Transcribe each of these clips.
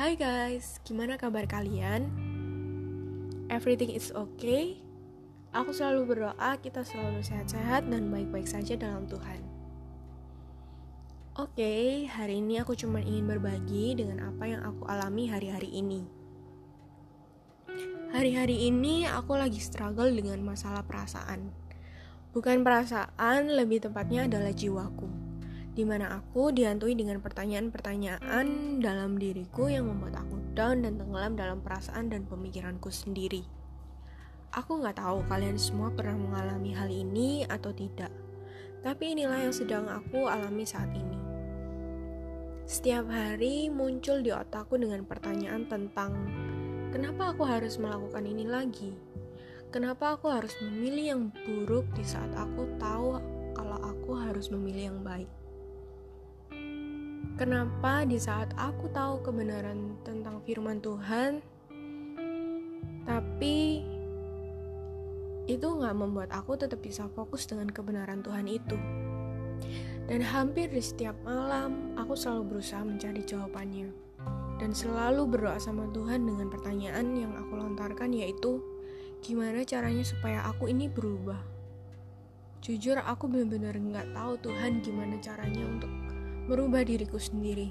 Hai guys, gimana kabar kalian? Everything is okay? Aku selalu berdoa kita selalu sehat-sehat dan baik-baik saja dalam Tuhan. Oke, okay, hari ini aku cuma ingin berbagi dengan apa yang aku alami hari-hari ini. Hari-hari ini aku lagi struggle dengan masalah perasaan. Bukan perasaan, lebih tepatnya adalah jiwaku di mana aku dihantui dengan pertanyaan-pertanyaan dalam diriku yang membuat aku down dan tenggelam dalam perasaan dan pemikiranku sendiri. Aku nggak tahu kalian semua pernah mengalami hal ini atau tidak, tapi inilah yang sedang aku alami saat ini. Setiap hari muncul di otakku dengan pertanyaan tentang kenapa aku harus melakukan ini lagi? Kenapa aku harus memilih yang buruk di saat aku tahu kalau aku harus memilih yang baik? Kenapa di saat aku tahu kebenaran tentang firman Tuhan, tapi itu nggak membuat aku tetap bisa fokus dengan kebenaran Tuhan itu. Dan hampir di setiap malam, aku selalu berusaha mencari jawabannya. Dan selalu berdoa sama Tuhan dengan pertanyaan yang aku lontarkan yaitu, gimana caranya supaya aku ini berubah? Jujur aku benar-benar nggak tahu Tuhan gimana caranya untuk merubah diriku sendiri.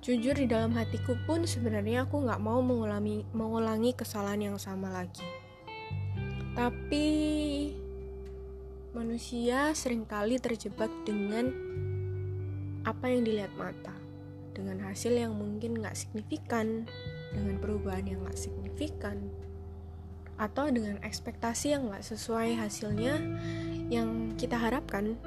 Jujur di dalam hatiku pun sebenarnya aku nggak mau mengulangi, mengulangi kesalahan yang sama lagi. Tapi manusia sering kali terjebak dengan apa yang dilihat mata, dengan hasil yang mungkin nggak signifikan, dengan perubahan yang nggak signifikan, atau dengan ekspektasi yang nggak sesuai hasilnya yang kita harapkan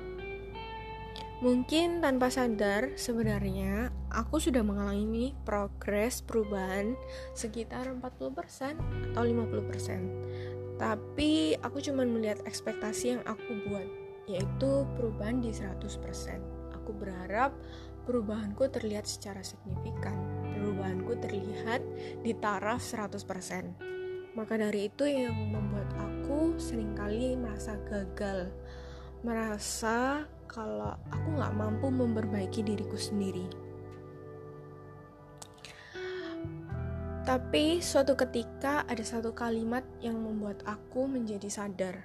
Mungkin tanpa sadar, sebenarnya aku sudah mengalami progres perubahan sekitar 40% atau 50%. Tapi aku cuma melihat ekspektasi yang aku buat, yaitu perubahan di 100%. Aku berharap perubahanku terlihat secara signifikan. Perubahanku terlihat di taraf 100%. Maka dari itu yang membuat aku sering kali merasa gagal. Merasa kalau aku nggak mampu memperbaiki diriku sendiri. Tapi suatu ketika ada satu kalimat yang membuat aku menjadi sadar.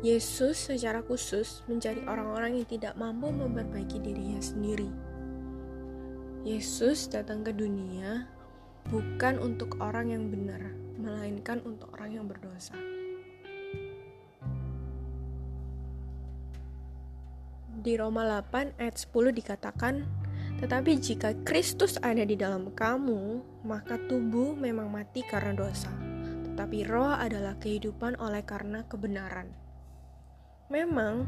Yesus secara khusus mencari orang-orang yang tidak mampu memperbaiki dirinya sendiri. Yesus datang ke dunia bukan untuk orang yang benar, melainkan untuk orang yang berdosa. Di Roma 8 ayat 10 dikatakan, tetapi jika Kristus ada di dalam kamu, maka tubuh memang mati karena dosa, tetapi roh adalah kehidupan oleh karena kebenaran. Memang,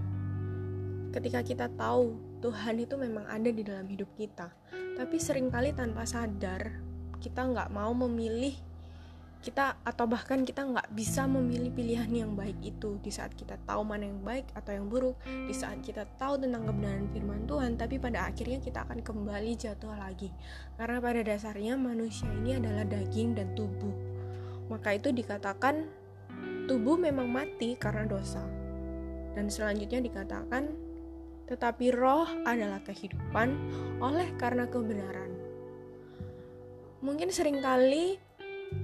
ketika kita tahu Tuhan itu memang ada di dalam hidup kita, tapi sering kali tanpa sadar kita nggak mau memilih kita atau bahkan kita nggak bisa memilih pilihan yang baik itu. Di saat kita tahu mana yang baik atau yang buruk di saat kita tahu tentang kebenaran firman Tuhan tapi pada akhirnya kita akan kembali jatuh lagi. Karena pada dasarnya manusia ini adalah daging dan tubuh. Maka itu dikatakan tubuh memang mati karena dosa. Dan selanjutnya dikatakan tetapi roh adalah kehidupan oleh karena kebenaran. Mungkin sering kali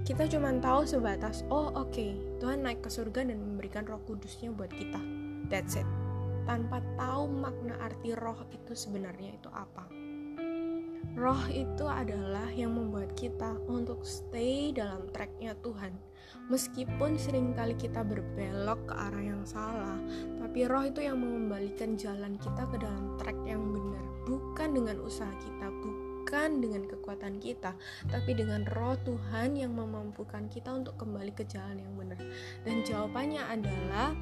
kita cuma tahu sebatas oh oke okay, Tuhan naik ke surga dan memberikan roh kudusnya buat kita. That's it. Tanpa tahu makna arti roh itu sebenarnya itu apa. Roh itu adalah yang membuat kita untuk stay dalam tracknya Tuhan. Meskipun sering kali kita berbelok ke arah yang salah tapi roh itu yang mengembalikan jalan kita ke dalam track yang benar bukan dengan usaha kita bukan bukan dengan kekuatan kita, tapi dengan roh Tuhan yang memampukan kita untuk kembali ke jalan yang benar. Dan jawabannya adalah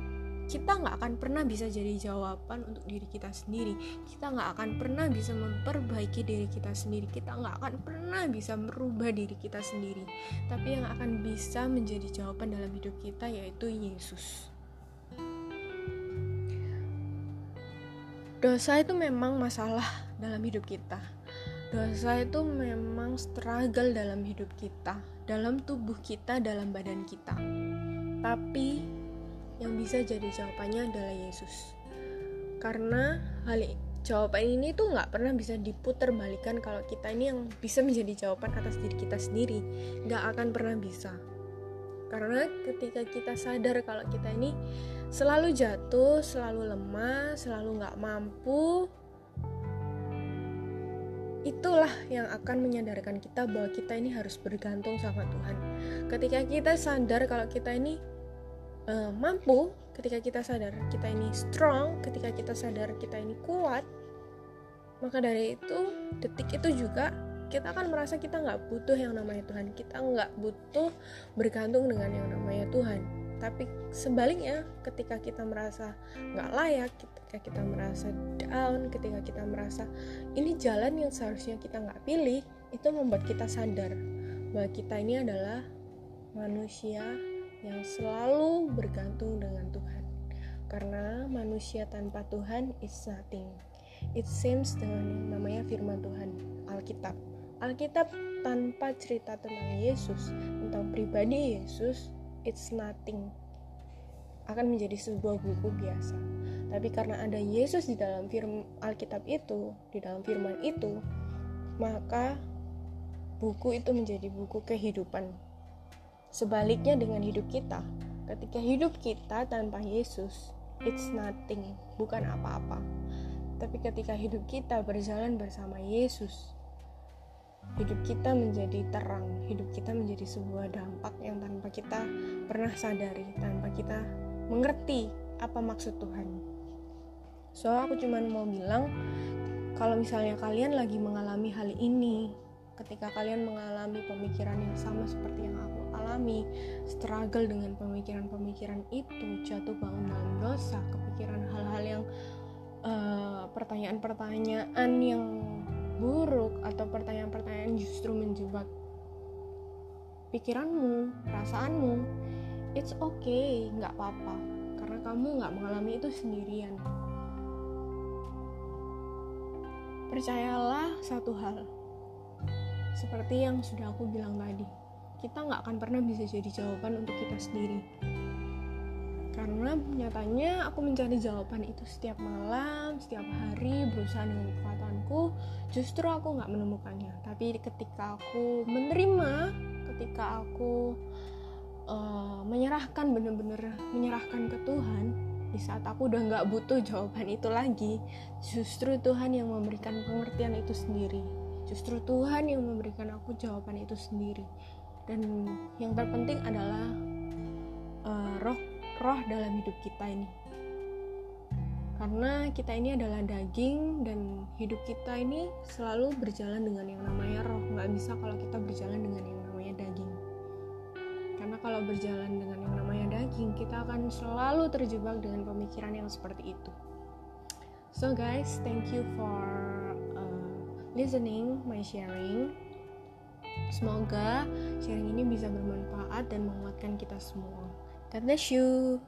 kita nggak akan pernah bisa jadi jawaban untuk diri kita sendiri. Kita nggak akan pernah bisa memperbaiki diri kita sendiri. Kita nggak akan pernah bisa merubah diri kita sendiri. Tapi yang akan bisa menjadi jawaban dalam hidup kita yaitu Yesus. Dosa itu memang masalah dalam hidup kita Dosa itu memang struggle dalam hidup kita, dalam tubuh kita, dalam badan kita. Tapi yang bisa jadi jawabannya adalah Yesus. Karena hal jawaban ini tuh nggak pernah bisa diputar balikan kalau kita ini yang bisa menjadi jawaban atas diri kita sendiri nggak akan pernah bisa karena ketika kita sadar kalau kita ini selalu jatuh selalu lemah selalu nggak mampu itulah yang akan menyadarkan kita bahwa kita ini harus bergantung sama Tuhan. Ketika kita sadar kalau kita ini uh, mampu ketika kita sadar kita ini strong ketika kita sadar kita ini kuat maka dari itu detik itu juga kita akan merasa kita nggak butuh yang namanya Tuhan. Kita nggak butuh bergantung dengan yang namanya Tuhan. Tapi sebaliknya ketika kita merasa nggak layak ketika kita merasa down ketika kita merasa ini jalan yang seharusnya kita nggak pilih itu membuat kita sadar bahwa kita ini adalah manusia yang selalu bergantung dengan Tuhan. Karena manusia tanpa Tuhan is nothing. It seems dengan namanya firman Tuhan, Alkitab. Alkitab tanpa cerita tentang Yesus, tentang pribadi Yesus, it's nothing. Akan menjadi sebuah buku biasa. Tapi karena ada Yesus di dalam firman Alkitab itu, di dalam firman itu, maka buku itu menjadi buku kehidupan Sebaliknya dengan hidup kita, ketika hidup kita tanpa Yesus, it's nothing, bukan apa-apa. Tapi ketika hidup kita berjalan bersama Yesus, hidup kita menjadi terang, hidup kita menjadi sebuah dampak yang tanpa kita pernah sadari, tanpa kita mengerti apa maksud Tuhan. So, aku cuma mau bilang, kalau misalnya kalian lagi mengalami hal ini, ketika kalian mengalami pemikiran yang sama seperti yang aku alami struggle dengan pemikiran-pemikiran itu jatuh bangun dalam dosa kepikiran hal-hal yang eh, pertanyaan-pertanyaan yang buruk atau pertanyaan-pertanyaan justru menjebak pikiranmu perasaanmu it's okay nggak apa-apa. Karena kamu nggak mengalami itu sendirian percayalah satu hal seperti yang sudah aku bilang tadi kita nggak akan pernah bisa jadi jawaban untuk kita sendiri karena nyatanya aku mencari jawaban itu setiap malam, setiap hari berusaha dengan kekuatanku, justru aku nggak menemukannya. Tapi ketika aku menerima, ketika aku uh, menyerahkan benar-benar menyerahkan ke Tuhan, di saat aku udah nggak butuh jawaban itu lagi, justru Tuhan yang memberikan pengertian itu sendiri. Justru Tuhan yang memberikan aku jawaban itu sendiri. Dan yang terpenting adalah uh, roh roh dalam hidup kita ini. Karena kita ini adalah daging dan hidup kita ini selalu berjalan dengan yang namanya roh. Nggak bisa kalau kita berjalan dengan yang namanya daging. Karena kalau berjalan dengan daging kita akan selalu terjebak dengan pemikiran yang seperti itu so guys thank you for uh, listening my sharing Semoga sharing ini bisa bermanfaat dan menguatkan kita semua. God bless you.